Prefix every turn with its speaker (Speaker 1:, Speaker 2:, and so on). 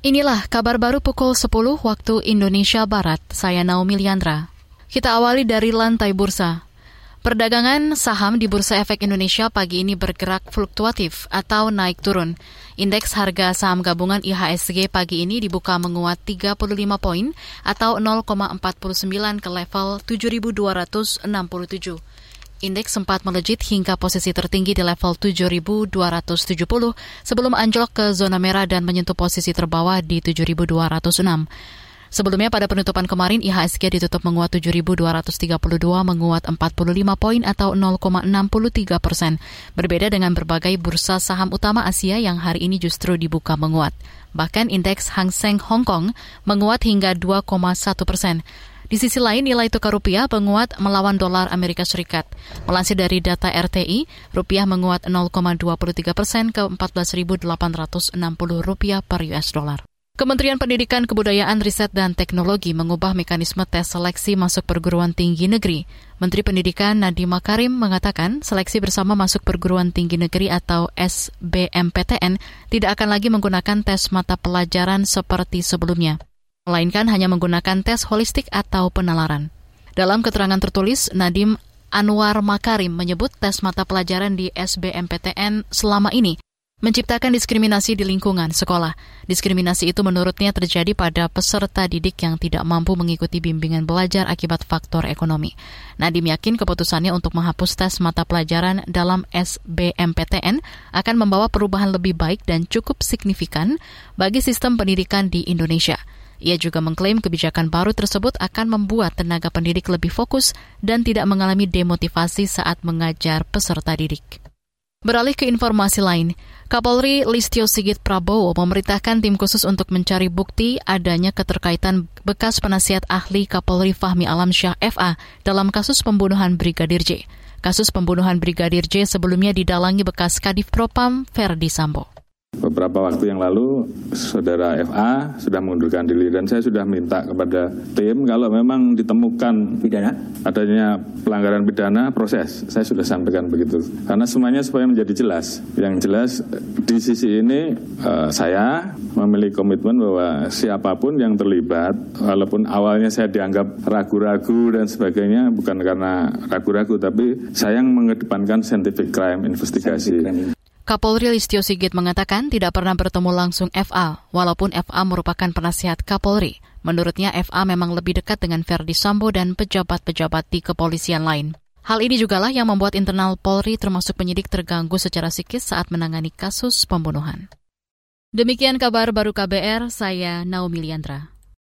Speaker 1: Inilah kabar baru pukul 10 waktu Indonesia Barat. Saya Naomi Liandra. Kita awali dari lantai bursa. Perdagangan saham di Bursa Efek Indonesia pagi ini bergerak fluktuatif atau naik turun. Indeks harga saham gabungan IHSG pagi ini dibuka menguat 35 poin atau 0,49 ke level 7.267. Indeks sempat melejit hingga posisi tertinggi di level 7.270 sebelum anjlok ke zona merah dan menyentuh posisi terbawah di 7.206. Sebelumnya pada penutupan kemarin IHSG ditutup menguat 7.232 menguat 45 poin atau 0,63 persen. Berbeda dengan berbagai bursa saham utama Asia yang hari ini justru dibuka menguat. Bahkan indeks Hang Seng Hong Kong menguat hingga 2,1 persen. Di sisi lain, nilai tukar rupiah menguat melawan dolar Amerika Serikat. Melansir dari data RTI, rupiah menguat 0,23 persen ke 14.860 rupiah per US dollar. Kementerian Pendidikan, Kebudayaan, Riset, dan Teknologi mengubah mekanisme tes seleksi masuk perguruan tinggi negeri. Menteri Pendidikan Nadiem Makarim mengatakan seleksi bersama masuk perguruan tinggi negeri atau SBMPTN tidak akan lagi menggunakan tes mata pelajaran seperti sebelumnya melainkan hanya menggunakan tes holistik atau penalaran. Dalam keterangan tertulis, Nadim Anwar Makarim menyebut tes mata pelajaran di SBMPTN selama ini menciptakan diskriminasi di lingkungan sekolah. Diskriminasi itu menurutnya terjadi pada peserta didik yang tidak mampu mengikuti bimbingan belajar akibat faktor ekonomi. Nadim yakin keputusannya untuk menghapus tes mata pelajaran dalam SBMPTN akan membawa perubahan lebih baik dan cukup signifikan bagi sistem pendidikan di Indonesia. Ia juga mengklaim kebijakan baru tersebut akan membuat tenaga pendidik lebih fokus dan tidak mengalami demotivasi saat mengajar peserta didik. Beralih ke informasi lain, Kapolri Listio Sigit Prabowo memerintahkan tim khusus untuk mencari bukti adanya keterkaitan bekas penasihat ahli Kapolri Fahmi Alamsyah FA dalam kasus pembunuhan Brigadir J. Kasus pembunuhan Brigadir J sebelumnya didalangi bekas Kadif Propam Ferdi Sambo.
Speaker 2: Beberapa waktu yang lalu, saudara FA sudah mengundurkan diri dan saya sudah minta kepada tim kalau memang ditemukan pidana adanya pelanggaran pidana proses. Saya sudah sampaikan begitu. Karena semuanya supaya menjadi jelas. Yang jelas di sisi ini uh, saya memiliki komitmen bahwa siapa pun yang terlibat, walaupun awalnya saya dianggap ragu-ragu dan sebagainya, bukan karena ragu-ragu, tapi saya yang mengedepankan scientific crime investigasi.
Speaker 1: Kapolri Listio Sigit mengatakan tidak pernah bertemu langsung FA, walaupun FA merupakan penasihat Kapolri. Menurutnya FA memang lebih dekat dengan Verdi Sambo dan pejabat-pejabat di kepolisian lain. Hal ini jugalah yang membuat internal Polri termasuk penyidik terganggu secara psikis saat menangani kasus pembunuhan. Demikian kabar baru KBR, saya Naomi Liandra.